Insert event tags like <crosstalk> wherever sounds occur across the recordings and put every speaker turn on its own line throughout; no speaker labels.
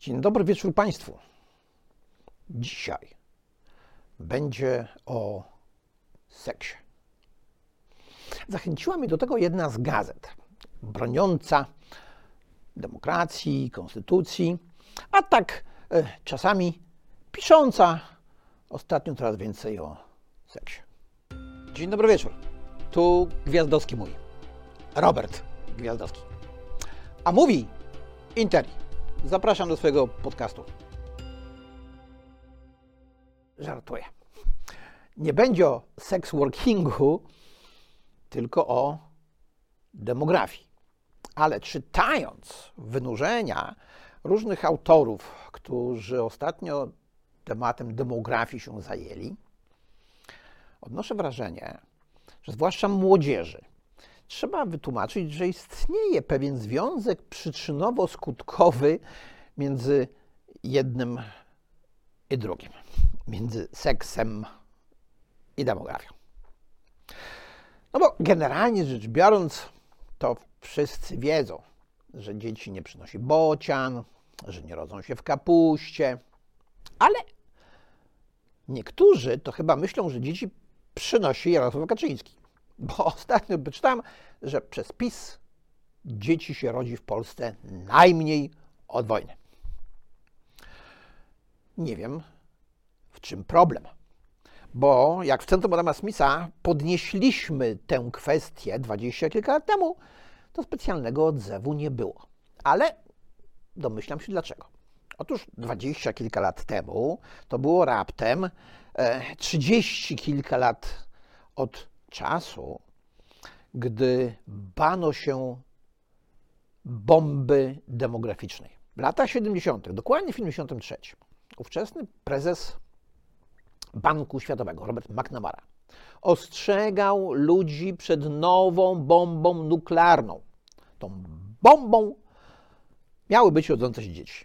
Dzień dobry wieczór Państwu. Dzisiaj będzie o seksie. Zachęciła mnie do tego jedna z gazet, broniąca demokracji, konstytucji, a tak e, czasami pisząca ostatnio coraz więcej o seksie. Dzień dobry wieczór. Tu Gwiazdowski mój. Robert Gwiazdowski. A mówi Interi. Zapraszam do swojego podcastu. Żartuję. Nie będzie o sex workingu, tylko o demografii. Ale czytając wynurzenia różnych autorów, którzy ostatnio tematem demografii się zajęli, odnoszę wrażenie, że zwłaszcza młodzieży, trzeba wytłumaczyć, że istnieje pewien związek przyczynowo-skutkowy między jednym i drugim, między seksem i demografią. No bo generalnie rzecz biorąc, to wszyscy wiedzą, że dzieci nie przynosi bocian, że nie rodzą się w kapuście, ale niektórzy to chyba myślą, że dzieci przynosi Jarosław Kaczyński. Bo <laughs> ostatnio wyczytałem, że przez PiS dzieci się rodzi w Polsce najmniej od wojny. Nie wiem, w czym problem. Bo jak w Centrum Adama Smitha podnieśliśmy tę kwestię dwadzieścia kilka lat temu, to specjalnego odzewu nie było. Ale domyślam się dlaczego. Otóż dwadzieścia kilka lat temu to było raptem e, trzydzieści kilka lat od czasu, gdy bano się bomby demograficznej. W latach 70., dokładnie w 73, ówczesny prezes Banku Światowego, Robert McNamara, ostrzegał ludzi przed nową bombą nuklearną. Tą bombą miały być rodzące się dzieci.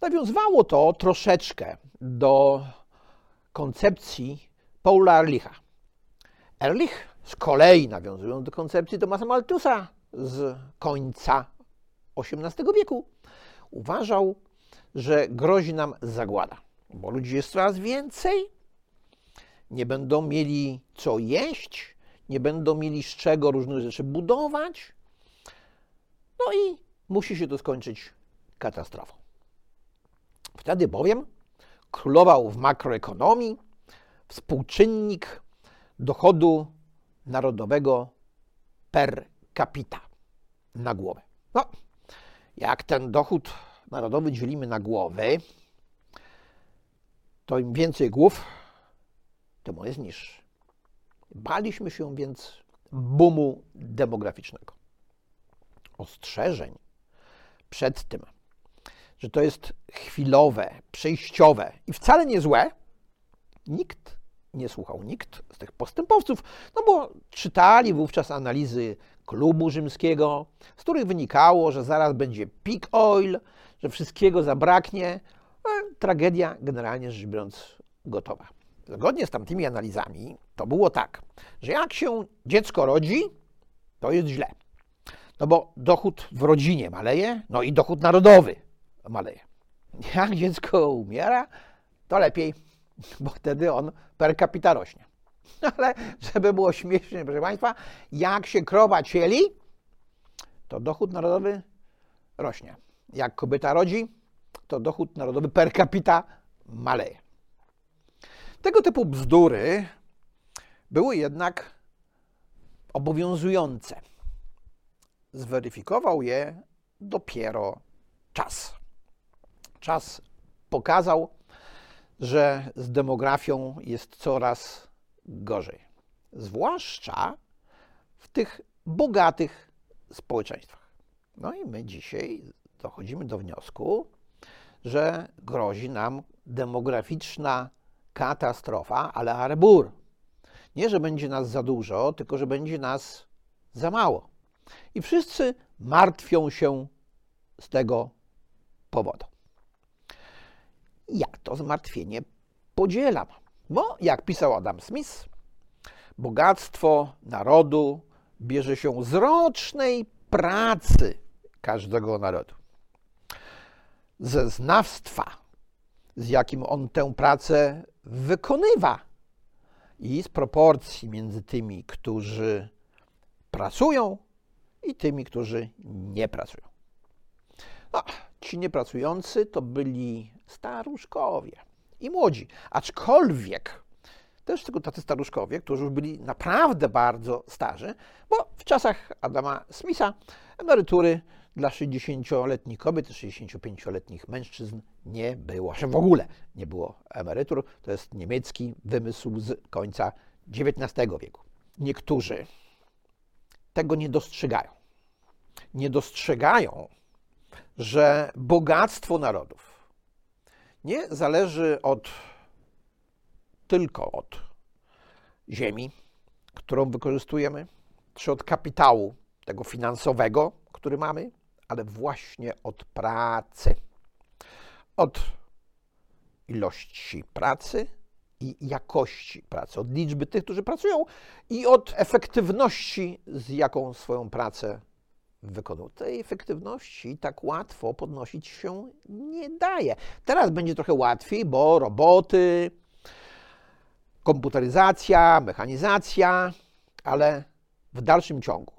Nawiązywało to troszeczkę do koncepcji Paula Ehrlicha. Ehrlich z kolei, nawiązując do koncepcji Tomasa Malthusa z końca XVIII wieku, uważał, że grozi nam zagłada, bo ludzi jest coraz więcej, nie będą mieli co jeść, nie będą mieli z czego różne rzeczy budować, no i musi się to skończyć katastrofą. Wtedy bowiem królował w makroekonomii współczynnik dochodu narodowego per capita na głowę. No, jak ten dochód narodowy dzielimy na głowy, to im więcej głów, tym on jest niższy. Baliśmy się więc boomu demograficznego. Ostrzeżeń przed tym, że to jest chwilowe, przejściowe i wcale nie złe, nikt nie słuchał nikt z tych postępowców, no bo czytali wówczas analizy klubu rzymskiego, z których wynikało, że zaraz będzie peak oil, że wszystkiego zabraknie. No, tragedia generalnie rzecz biorąc gotowa. Zgodnie z tamtymi analizami to było tak, że jak się dziecko rodzi, to jest źle. No bo dochód w rodzinie maleje, no i dochód narodowy maleje. <laughs> Jak dziecko umiera, to lepiej bo wtedy on per capita rośnie. <laughs> Ale żeby było śmiesznie, proszę Państwa, jak się krowa cieli, to dochód narodowy rośnie. Jak kobieta rodzi, to dochód narodowy per capita maleje. Tego typu bzdury były jednak obowiązujące. Zweryfikował je dopiero czas. Czas pokazał, że z demografią jest coraz gorzej. Zwłaszcza w tych bogatych społeczeństwach. No i my dzisiaj dochodzimy do wniosku, że grozi nam demograficzna katastrofa, ale arbur. Nie, że będzie nas za dużo, tylko że będzie nas za mało. I wszyscy martwią się z tego powodu ja to zmartwienie podzielam. Bo jak pisał Adam Smith, bogactwo narodu bierze się z rocznej pracy każdego narodu. ze znawstwa, z jakim on tę pracę wykonywa i z proporcji między tymi, którzy pracują i tymi, którzy nie pracują. No, ci niepracujący to byli staruszkowie i młodzi, aczkolwiek też tylko tacy staruszkowie, którzy już byli naprawdę bardzo starzy, bo w czasach Adama Smitha emerytury dla 60-letnich kobiet, 65-letnich mężczyzn nie było. W ogóle nie było emerytur. To jest niemiecki wymysł z końca XIX wieku. Niektórzy tego nie dostrzegają. Nie dostrzegają, że bogactwo narodów nie zależy od tylko od ziemi, którą wykorzystujemy, czy od kapitału tego finansowego, który mamy, ale właśnie od pracy. Od ilości pracy i jakości pracy, od liczby tych, którzy pracują i od efektywności, z jaką swoją pracę wykonują. Tej efektywności tak łatwo podnosić się nie daje. Teraz będzie trochę łatwiej, bo roboty, komputeryzacja, mechanizacja, ale w dalszym ciągu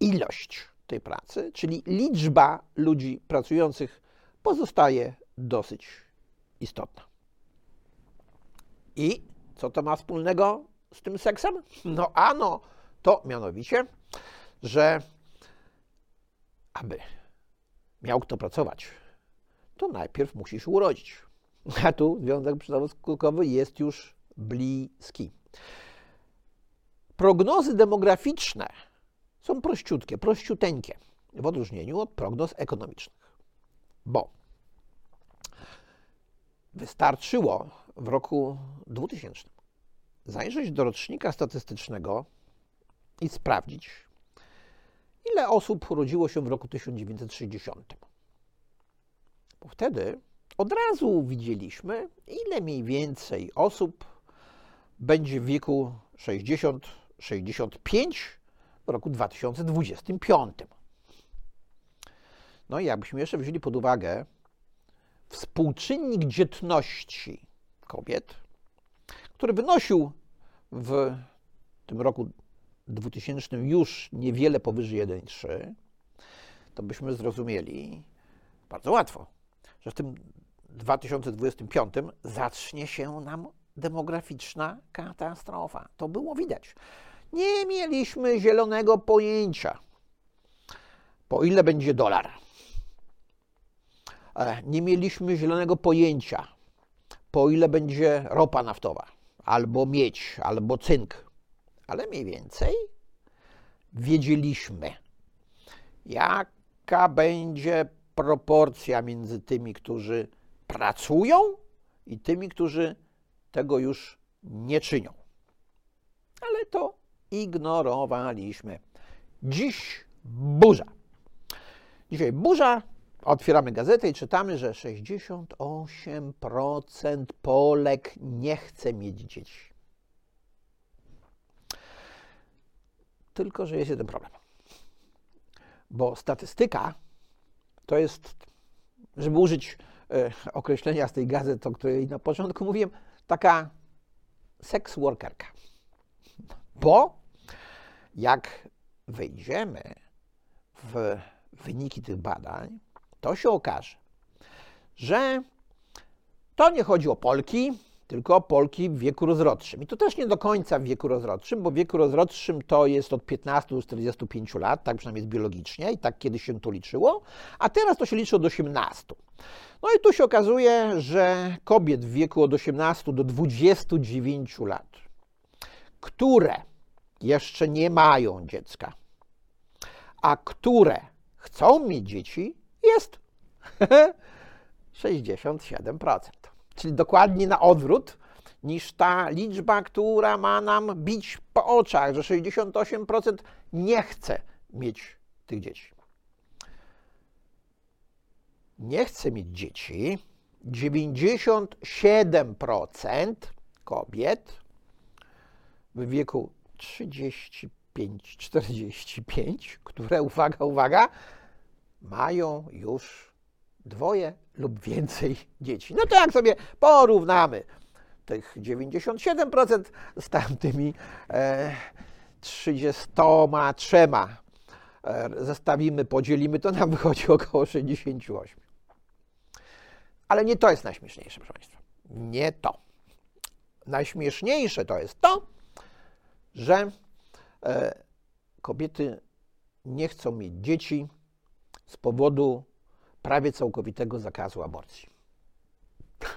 ilość tej pracy, czyli liczba ludzi pracujących, pozostaje dosyć istotna. I co to ma wspólnego z tym seksem? No ano, to mianowicie, że aby miał kto pracować, to najpierw musisz urodzić. A tu związek przyczynowo-skutkowy jest już bliski. Prognozy demograficzne są prościutkie, prościuteńkie, w odróżnieniu od prognoz ekonomicznych. Bo wystarczyło w roku 2000 zajrzeć do rocznika statystycznego i sprawdzić, ile osób urodziło się w roku 1960. Bo wtedy od razu widzieliśmy, ile mniej więcej osób będzie w wieku 60-65 w roku 2025. No i jakbyśmy jeszcze wzięli pod uwagę współczynnik dzietności kobiet, który wynosił w tym roku 2000 już niewiele powyżej 1,3, to byśmy zrozumieli bardzo łatwo, że w tym 2025 zacznie się nam demograficzna katastrofa. To było widać. Nie mieliśmy zielonego pojęcia, po ile będzie dolar. E, nie mieliśmy zielonego pojęcia, po ile będzie ropa naftowa, albo miedź, albo cynk. Ale mniej więcej wiedzieliśmy, jaka będzie proporcja między tymi, którzy pracują i tymi, którzy tego już nie czynią. Ale to ignorowaliśmy. Dziś burza. Dzisiaj burza. Otwieramy gazetę i czytamy, że 68% Polek nie chce mieć dzieci. Tylko, że jest jeden problem. Bo statystyka to jest, żeby użyć e, określenia z tej gazety, o której na początku mówiłem, taka seks workerka. Bo jak wejdziemy w wyniki tych badań, to się okaże, że to nie chodzi o Polki, tylko Polki w wieku rozrodczym. I to też nie do końca w wieku rozrodczym, bo w wieku rozrodczym to jest od 15 do 45 lat, tak przynajmniej jest biologicznie i tak kiedyś się to liczyło, a teraz to się liczy od 18. No i tu się okazuje, że kobiet w wieku od 18 do 29 lat, które jeszcze nie mają dziecka, a które chcą mieć dzieci, jest <laughs> 67%. Czyli dokładnie na odwrót niż ta liczba, która ma nam bić po oczach, że 68% nie chce mieć tych dzieci. Nie chce mieć dzieci. 97% kobiet w wieku 35-45, które, uwaga, uwaga, mają już dwoje lub więcej dzieci. No to jak sobie porównamy tych 97% z tamtymi e, 33 e, zestawimy, podzielimy, to nam wychodzi około 68. Ale nie to jest najśmieszniejsze, proszę Państwa. Nie to. Najśmieszniejsze to jest to, że e, kobiety nie chcą mieć dzieci z powodu prawie całkowitego zakazu aborcji. <laughs>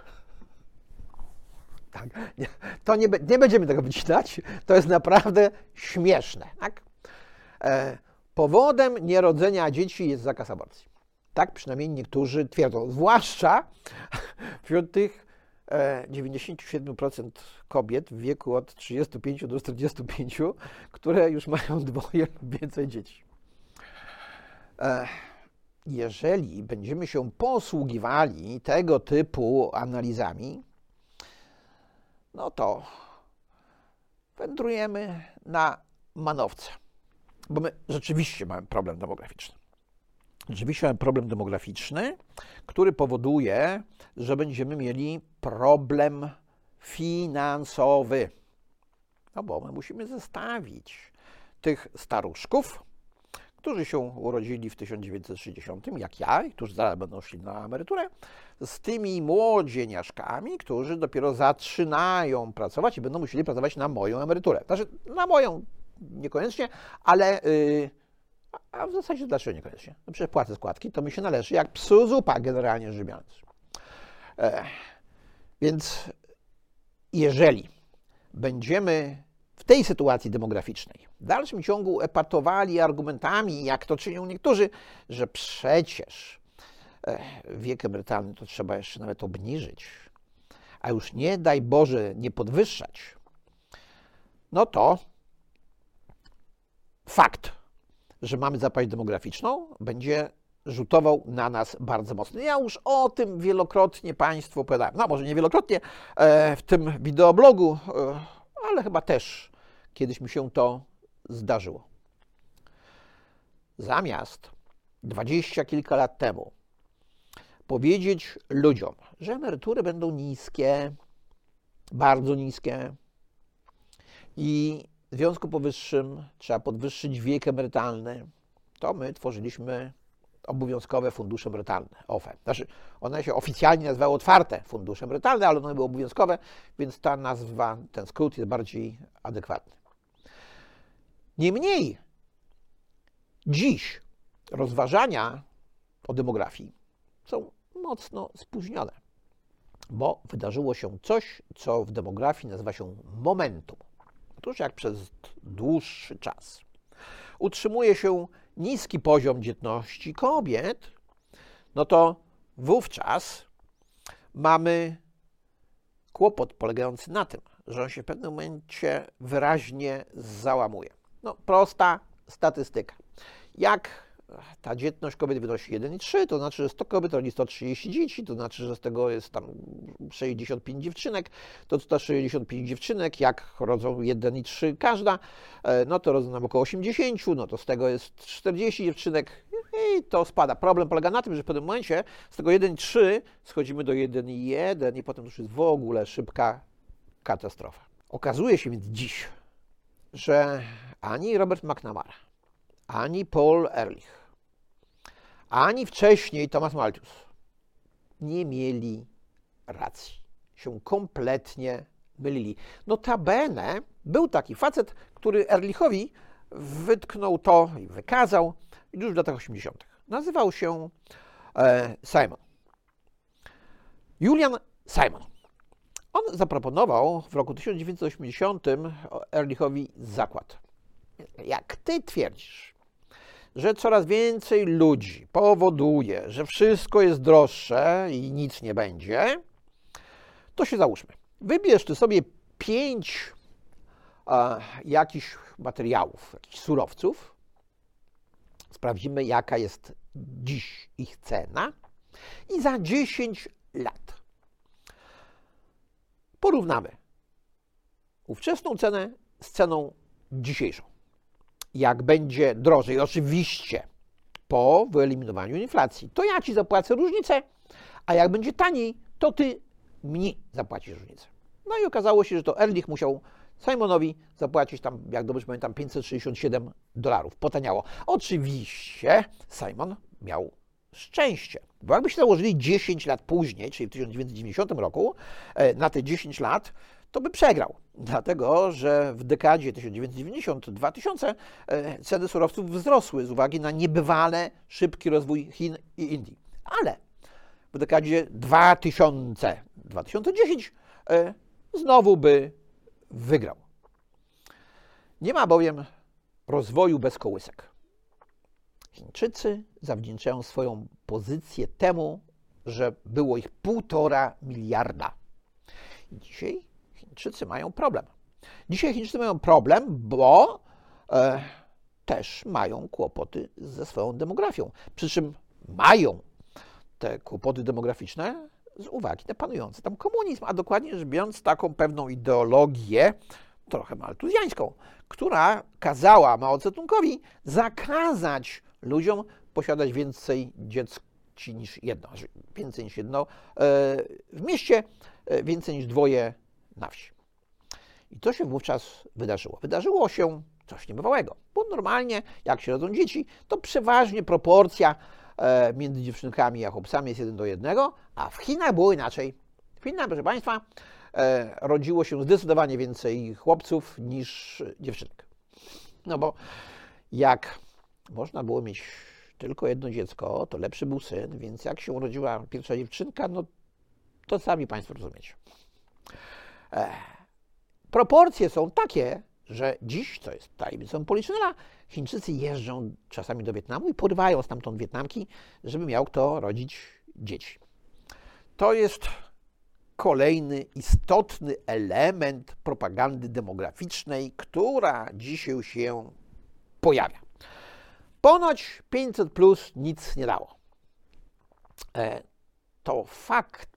Tak. Nie, to nie, nie, będziemy tego wycinać. To jest naprawdę śmieszne. Tak? E, powodem nierodzenia dzieci jest zakaz aborcji. Tak przynajmniej niektórzy twierdzą. Zwłaszcza <laughs> wśród tych e, 97% kobiet w wieku od 35 do 45, które już mają dwoje lub więcej dzieci. E, jeżeli będziemy się posługiwali tego typu analizami, no to wędrujemy na manowce. Bo my rzeczywiście mamy problem demograficzny. Rzeczywiście mamy problem demograficzny, który powoduje, że będziemy mieli problem finansowy. No bo my musimy zestawić tych staruszków którzy się urodzili w 1960, jak ja, i którzy zaraz będą szli na emeryturę, z tymi młodzieniaszkami, którzy dopiero zaczynają pracować i będą musieli pracować na moją emeryturę. Znaczy, na moją niekoniecznie, ale. Yy, a w zasadzie dlaczego niekoniecznie? No przecież płacę składki, to mi się należy jak psu zupa, generalnie rzecz biorąc. Więc jeżeli będziemy w tej sytuacji demograficznej w dalszym ciągu epatowali argumentami, jak to czynią niektórzy, że przecież e, wiek emerytalny to trzeba jeszcze nawet obniżyć, a już nie daj Boże nie podwyższać, no to fakt, że mamy zapaść demograficzną, będzie rzutował na nas bardzo mocno. Ja już o tym wielokrotnie Państwu opowiadałem. No może nie wielokrotnie e, w tym wideoblogu, e, ale chyba też kiedyś mi się to zdarzyło. Zamiast dwadzieścia kilka lat temu powiedzieć ludziom, że emerytury będą niskie, bardzo niskie i w związku powyższym trzeba podwyższyć wiek emerytalny, to my tworzyliśmy obowiązkowe fundusze emerytalne, OFE. Znaczy, one się oficjalnie nazywały otwarte fundusze emerytalne, ale one były obowiązkowe, więc ta nazwa, ten skrót jest bardziej adekwatny. Niemniej dziś rozważania o demografii są mocno spóźnione, bo wydarzyło się coś, co w demografii nazywa się momentum. Otóż jak przez dłuższy czas utrzymuje się niski poziom dzietności kobiet, no to wówczas mamy kłopot polegający na tym, że on się w pewnym momencie wyraźnie załamuje. No, prosta statystyka. Jak ta dzietność kobiet wynosi 1,3, to znaczy, że 100 kobiet rodzi 130 dzieci, to znaczy, że z tego jest tam 65 dziewczynek, to 165 dziewczynek, jak rodzą 1,3 każda, e, no to rodzą nam około 80, no to z tego jest 40 dziewczynek i to spada. Problem polega na tym, że w pewnym momencie z tego 1,3 schodzimy do 1,1 i potem już jest w ogóle szybka katastrofa. Okazuje się więc dziś, że ani Robert McNamara, ani Paul Ehrlich, ani wcześniej Thomas Malthus nie mieli racji. Się kompletnie mylili. Notabene był taki facet, który Ehrlichowi wytknął to i wykazał już w latach 80. Nazywał się e, Simon. Julian Simon. On zaproponował w roku 1980 Ehrlichowi zakład. Jak ty twierdzisz, że coraz więcej ludzi powoduje, że wszystko jest droższe i nic nie będzie, to się załóżmy. Wybierz ty sobie pięć a, jakichś materiałów, jakichś surowców. Sprawdzimy, jaka jest dziś ich cena. I za 10 lat porównamy ówczesną cenę z ceną dzisiejszą. Jak będzie drożej, oczywiście po wyeliminowaniu inflacji. To ja ci zapłacę różnicę, a jak będzie taniej, to ty mi zapłacisz różnicę. No i okazało się, że to Erlich musiał Simonowi zapłacić tam, jak dobrze pamiętam, 567 dolarów. Potaniało. Oczywiście Simon miał szczęście. Bo jakby się założyli 10 lat później, czyli w 1990 roku, e, na te 10 lat, to by przegrał. Dlatego, że w dekadzie 1990-2000 e, ceny surowców wzrosły z uwagi na niebywale szybki rozwój Chin i Indii. Ale w dekadzie 2000-2010 e, znowu by wygrał. Nie ma bowiem rozwoju bez kołysek. Chińczycy zawdzięczają swoją pozycję temu, że było ich półtora miliarda. Dzisiaj Chińczycy mają problem. Dzisiaj Chińczycy mają problem, bo e, też mają kłopoty ze swoją demografią. Przy czym mają te kłopoty demograficzne z uwagi na panujący tam komunizm, a dokładnie rzecz biorąc taką pewną ideologię, trochę maltuzjańską, która kazała Mao Tse-tungowi zakazać ludziom posiadać więcej dzieci niż jedno, znaczy więcej niż jedno e, w mieście, e, więcej niż dwoje na wsi. I to się wówczas wydarzyło. Wydarzyło się coś niebywałego, bo normalnie jak się rodzą dzieci, to przeważnie proporcja e, między dziewczynkami a chłopcami jest jeden do jednego, a w Chinach było inaczej. W Chinach, proszę Państwa, rodziło się zdecydowanie więcej chłopców niż dziewczynek. No bo jak można było mieć tylko jedno dziecko, to lepszy był syn, więc jak się urodziła pierwsza dziewczynka, no to sami Państwo rozumiecie. E, proporcje są takie, że dziś, co jest tajemnicą Poliszynela, Chińczycy jeżdżą czasami do Wietnamu i porywają stamtąd Wietnamki, żeby miał kto rodzić dzieci. To jest kolejny istotny element propagandy demograficznej, która dzisiaj się pojawia. Ponoć 500 plus nic nie dało. E, to fakt,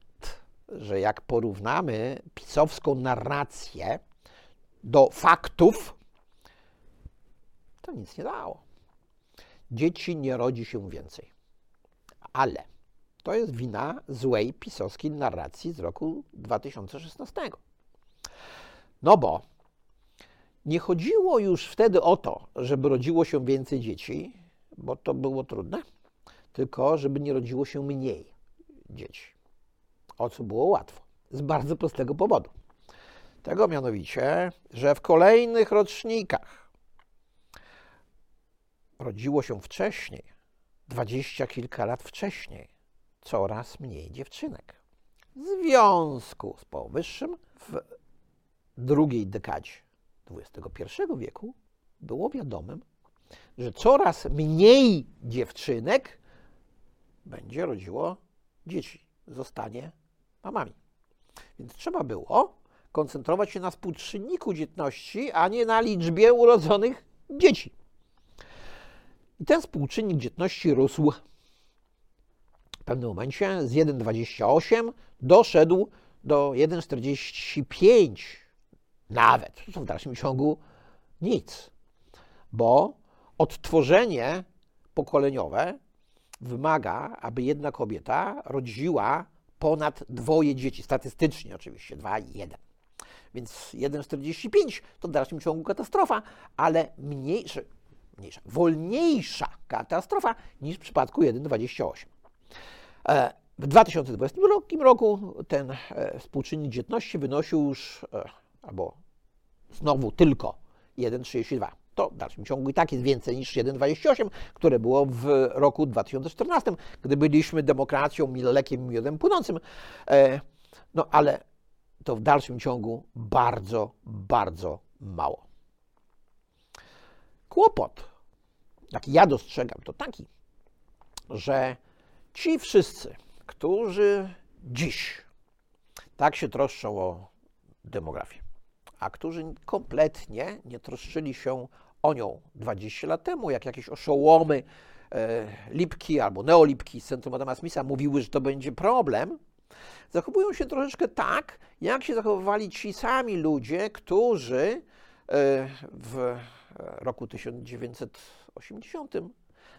że jak porównamy pisowską narrację do faktów, to nic nie dało. Dzieci nie rodzi się więcej. Ale to jest wina złej pisowskiej narracji z roku 2016. No bo nie chodziło już wtedy o to, żeby rodziło się więcej dzieci, bo to było trudne, tylko żeby nie rodziło się mniej dzieci. O co było łatwo. Z bardzo prostego powodu. Tego mianowicie, że w kolejnych rocznikach rodziło się wcześniej, dwadzieścia kilka lat wcześniej, coraz mniej dziewczynek. W związku z powyższym w drugiej dekadzie XXI wieku było wiadomym, że coraz mniej dziewczynek będzie rodziło dzieci, zostanie mamami. Więc trzeba było koncentrować się na współczynniku dzietności, a nie na liczbie urodzonych dzieci. I ten współczynnik dzietności rósł w pewnym momencie z 1,28 doszedł do 1,45 nawet. To w dalszym ciągu nic, bo odtworzenie pokoleniowe wymaga, aby jedna kobieta rodziła ponad dwoje dzieci, statystycznie oczywiście, dwa i jeden. Więc 1,45 to w dalszym ciągu katastrofa, ale mniejsza, mniejsza, wolniejsza katastrofa niż w przypadku 1,28. E, w 2020 roku ten e, współczynnik dzietności wynosił już, e, albo znowu tylko 1,32 to w dalszym ciągu i tak jest więcej niż 1,28, które było w roku 2014, gdy byliśmy demokracją, mlekiem, miodem płynącym. E, no ale to w dalszym ciągu bardzo, bardzo mało. Kłopot, jaki ja dostrzegam, to taki, że ci wszyscy, którzy dziś tak się troszczą o demografię, a którzy kompletnie nie troszczyli się o nią 20 lat temu, jak jakieś oszołomy e, lipki albo neolipki z Centrum Adama Smitha mówiły, że to będzie problem, zachowują się troszeczkę tak, jak się zachowywali ci sami ludzie, którzy e, w roku 1980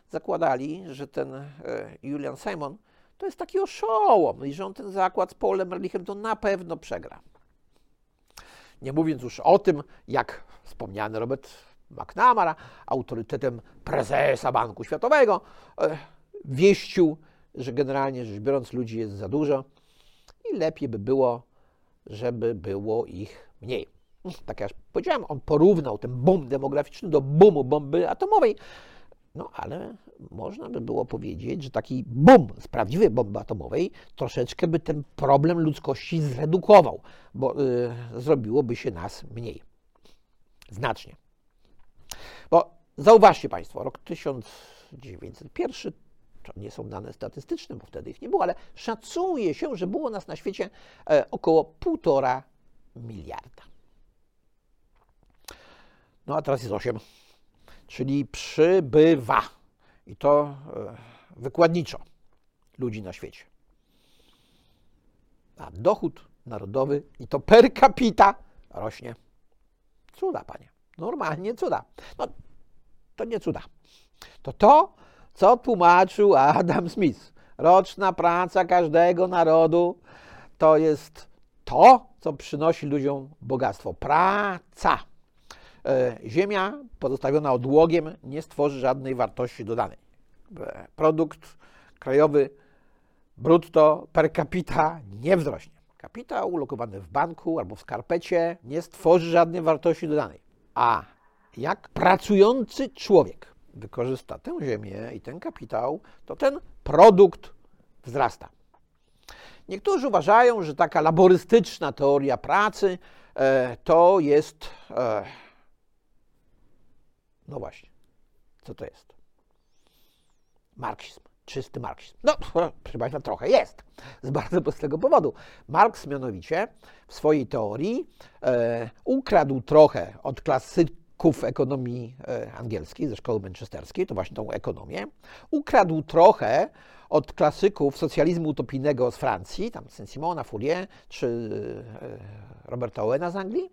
zakładali, że ten e, Julian Simon to jest taki oszołom i że on ten zakład z Paulem Ehrlichem to na pewno przegra. Nie mówiąc już o tym, jak wspomniany Robert McNamara, autorytetem prezesa Banku Światowego, e, wieścił, że generalnie rzecz biorąc ludzi jest za dużo i lepiej by było, żeby było ich mniej. Tak jak powiedziałem, on porównał ten boom demograficzny do boomu bomby atomowej. No ale można by było powiedzieć, że taki boom z prawdziwej bomby atomowej troszeczkę by ten problem ludzkości zredukował, bo y, zrobiłoby się nas mniej. Znacznie. Bo zauważcie Państwo, rok 1901 to nie są dane statystyczne, bo wtedy ich nie było, ale szacuje się, że było nas na świecie e, około półtora miliarda. No a teraz jest 8, czyli przybywa. I to e, wykładniczo ludzi na świecie. A dochód narodowy i to per capita rośnie. Cuda, panie. Normalnie cuda. No, to nie cuda. To to, co tłumaczył Adam Smith. Roczna praca każdego narodu to jest to, co przynosi ludziom bogactwo. Praca. E, ziemia pozostawiona odłogiem nie stworzy żadnej wartości dodanej. E, produkt krajowy brutto per capita nie wzrośnie. Kapitał ulokowany w banku albo w skarpecie nie stworzy żadnej wartości dodanej. A jak pracujący człowiek wykorzysta tę ziemię i ten kapitał, to ten produkt wzrasta. Niektórzy uważają, że taka laborystyczna teoria pracy e, to jest. E, no właśnie, co to jest? Marksizm, czysty marksizm. No, <laughs> proszę Państwa, trochę jest. Z bardzo prostego powodu. Marks mianowicie w swojej teorii e, ukradł trochę od klasyków ekonomii e, angielskiej ze szkoły manchesterskiej, to właśnie tą ekonomię. Ukradł trochę od klasyków socjalizmu utopijnego z Francji, tam Saint-Simona, Fourier czy e, Roberta Owena z Anglii.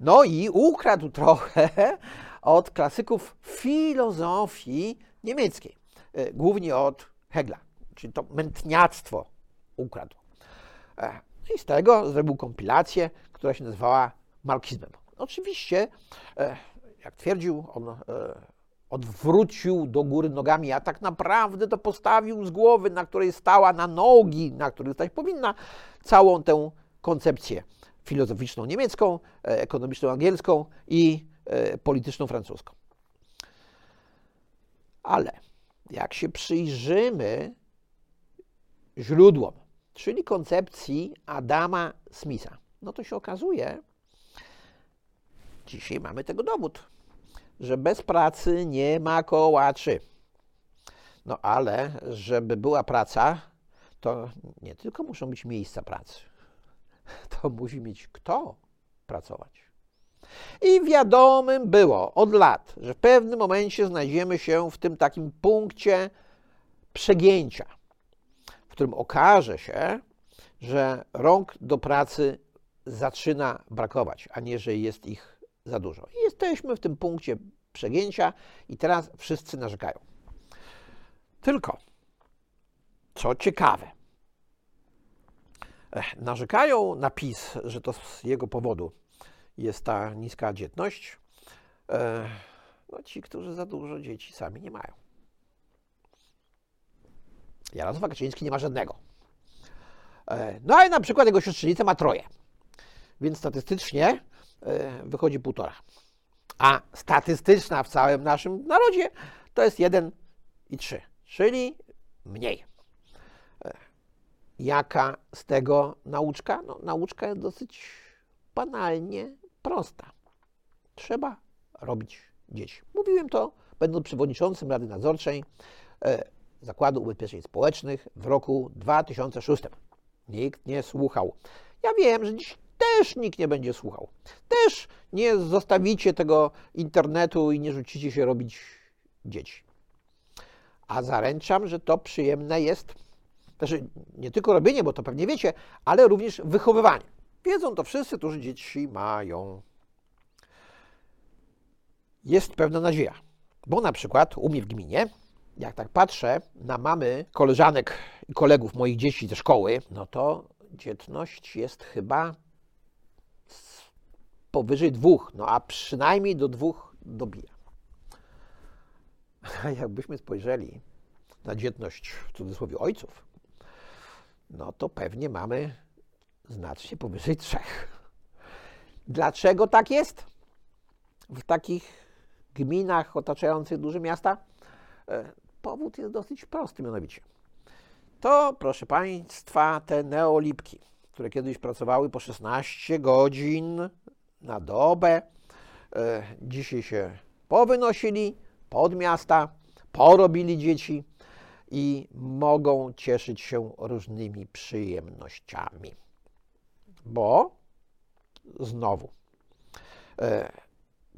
No i ukradł trochę <laughs> od klasyków filozofii niemieckiej, głównie od Hegla, czyli to mętniactwo ukradł. E, I z tego zrobił kompilację, która się nazywała marksizmem. Oczywiście, jak twierdził, on odwrócił do góry nogami, a tak naprawdę to postawił z głowy, na której stała, na nogi, na których stać powinna, całą tę koncepcję filozoficzną niemiecką, e, ekonomiczną angielską i e, polityczną francuską. Ale jak się przyjrzymy źródłom, czyli koncepcji Adama Smitha, no to się okazuje, dzisiaj mamy tego dowód, że bez pracy nie ma kołaczy. No ale, żeby była praca, to nie tylko muszą być miejsca pracy, <laughs> to musi mieć kto pracować. I wiadomym było od lat, że w pewnym momencie znajdziemy się w tym takim punkcie przegięcia, w którym okaże się, że rąk do pracy zaczyna brakować, a nie, że jest ich za dużo. I jesteśmy w tym punkcie przegięcia i teraz wszyscy narzekają. Tylko, co ciekawe, narzekają na PiS, że to z jego powodu jest ta niska dzietność. No ci, którzy za dużo dzieci sami nie mają. Jarosław Kaczyński nie ma żadnego. No ale na przykład jego siostrzenica ma troje. Więc statystycznie E, wychodzi półtora. A statystyczna w całym naszym narodzie to jest 1 i 3, czyli mniej. E, jaka z tego nauczka? No, nauczka jest dosyć banalnie prosta. Trzeba robić dzieci. Mówiłem to, będąc przewodniczącym Rady Nadzorczej e, Zakładu Ubezpieczeń Społecznych w roku 2006. Nikt nie słuchał. Ja wiem, że dziś też nikt nie będzie słuchał. Też nie zostawicie tego internetu i nie rzucicie się robić dzieci. A zaręczam, że to przyjemne jest, znaczy nie tylko robienie, bo to pewnie wiecie, ale również wychowywanie. Wiedzą to wszyscy, którzy dzieci mają. Jest pewna nadzieja, bo na przykład u mnie w gminie jak tak patrzę na mamy koleżanek i kolegów moich dzieci ze szkoły, no to dzietność jest chyba powyżej dwóch, no a przynajmniej do dwóch dobija. <laughs> A jakbyśmy spojrzeli na dzietność w cudzysłowie ojców, no to pewnie mamy znacznie powyżej trzech. Dlaczego tak jest? W takich gminach otaczających duże miasta? E, powód jest dosyć prosty, mianowicie. To, proszę Państwa, te neolipki, które kiedyś pracowały po 16 godzin na dobę, e, dzisiaj się powynosili pod miasta, porobili dzieci i mogą cieszyć się różnymi przyjemnościami. Bo znowu, e,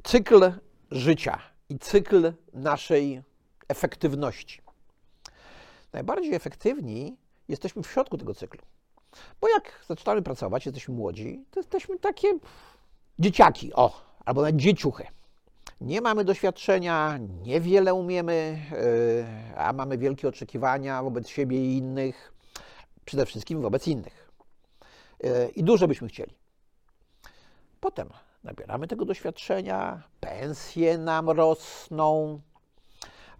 cykl życia i cykl naszej efektywności. Najbardziej efektywni jesteśmy w środku tego cyklu. Bo jak zaczynamy pracować, jesteśmy młodzi, to jesteśmy takie dzieciaki, o, albo nawet dzieciuchy. Nie mamy doświadczenia, niewiele umiemy, yy, a mamy wielkie oczekiwania wobec siebie i innych, przede wszystkim wobec innych. Yy, I dużo byśmy chcieli. Potem nabieramy tego doświadczenia, pensje nam rosną,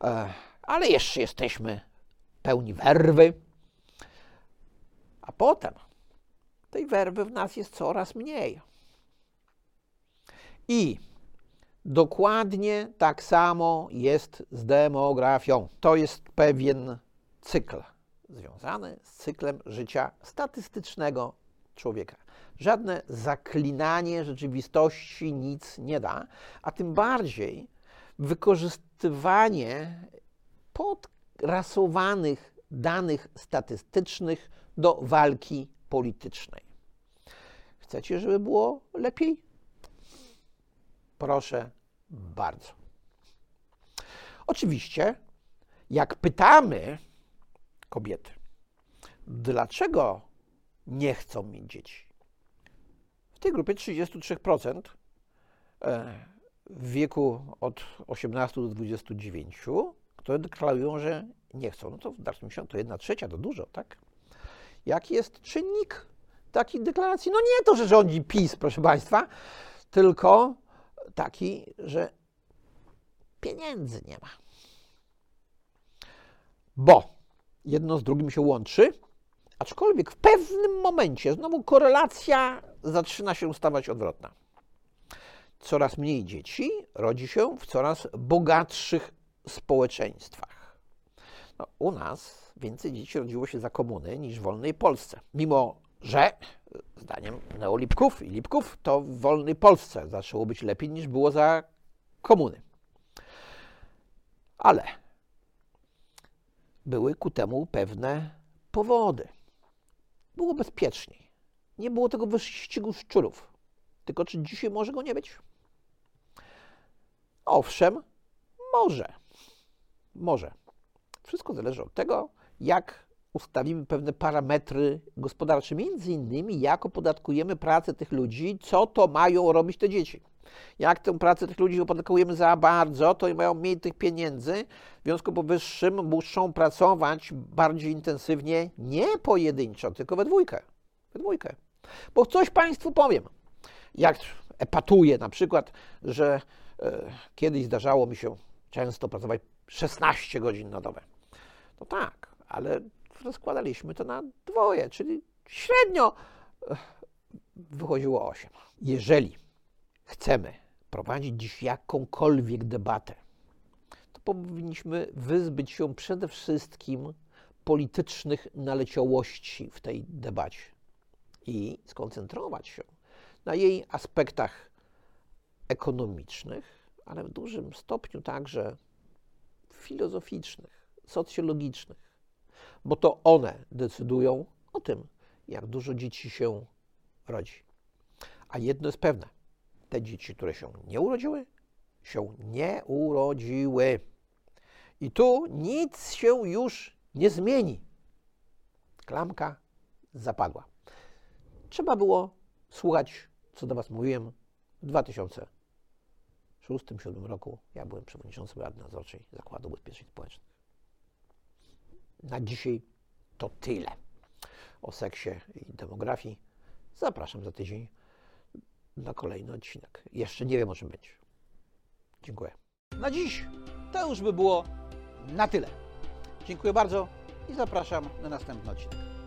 yy, ale jeszcze jesteśmy pełni werwy. A potem tej werwy w nas jest coraz mniej. I dokładnie tak samo jest z demografią. To jest pewien cykl związany z cyklem życia statystycznego człowieka. Żadne zaklinanie rzeczywistości nic nie da, a tym bardziej wykorzystywanie podrasowanych danych statystycznych do walki politycznej. Chcecie, żeby było lepiej? Proszę bardzo. Oczywiście, jak pytamy kobiety, dlaczego nie chcą mieć dzieci, w tej grupie 33% e, w wieku od 18 do 29, które deklarują, że nie chcą. No to w dalszym ciągu to jedna trzecia, to dużo, tak? Jaki jest czynnik takich deklaracji? No nie to, że rządzi PiS, proszę Państwa, tylko taki, że pieniędzy nie ma. Bo jedno z drugim się łączy, aczkolwiek w pewnym momencie znowu korelacja zaczyna się stawać odwrotna. Coraz mniej dzieci rodzi się w coraz bogatszych społeczeństwach. No, u nas więcej dzieci rodziło się za komuny niż w wolnej Polsce. Mimo, że zdaniem neolipków i lipków to w wolnej Polsce zaczęło być lepiej niż było za komuny. Ale były ku temu pewne powody. Było bezpieczniej. Nie było tego wyścigu szczurów. Tylko czy dzisiaj może go nie być? Owszem, może. Może. Wszystko zależy od tego, jak ustawimy pewne parametry gospodarcze, między innymi jak opodatkujemy pracę tych ludzi, co to mają robić te dzieci. Jak tę pracę tych ludzi opodatkujemy za bardzo, to mają mniej tych pieniędzy, w związku powyższym muszą pracować bardziej intensywnie, nie pojedynczo, tylko we dwójkę. We dwójkę. Bo coś Państwu powiem. Jak epatuję na przykład, że e, kiedyś zdarzało mi się często pracować 16 godzin na dobę. No tak, ale rozkładaliśmy to na dwoje, czyli średnio e, wychodziło 8. Jeżeli chcemy prowadzić dziś jakąkolwiek debatę, to powinniśmy wyzbyć się przede wszystkim politycznych naleciałości w tej debacie i skoncentrować się na jej aspektach ekonomicznych, ale w dużym stopniu także filozoficznych, socjologicznych bo to one decydują o tym, jak dużo dzieci się rodzi. A jedno jest pewne: te dzieci, które się nie urodziły, się nie urodziły. I tu nic się już nie zmieni. Klamka zapadła. Trzeba było słuchać, co do Was mówiłem w 2006-2007 roku. Ja byłem przewodniczącym Rady Nadzorczej Zakładu Ubezpieczeń Społecznych. Na dzisiaj to tyle. O seksie i demografii zapraszam za tydzień na kolejny odcinek. Jeszcze nie wiem o czym będzie. Dziękuję. Na dziś to już by było na tyle. Dziękuję bardzo i zapraszam na następny odcinek.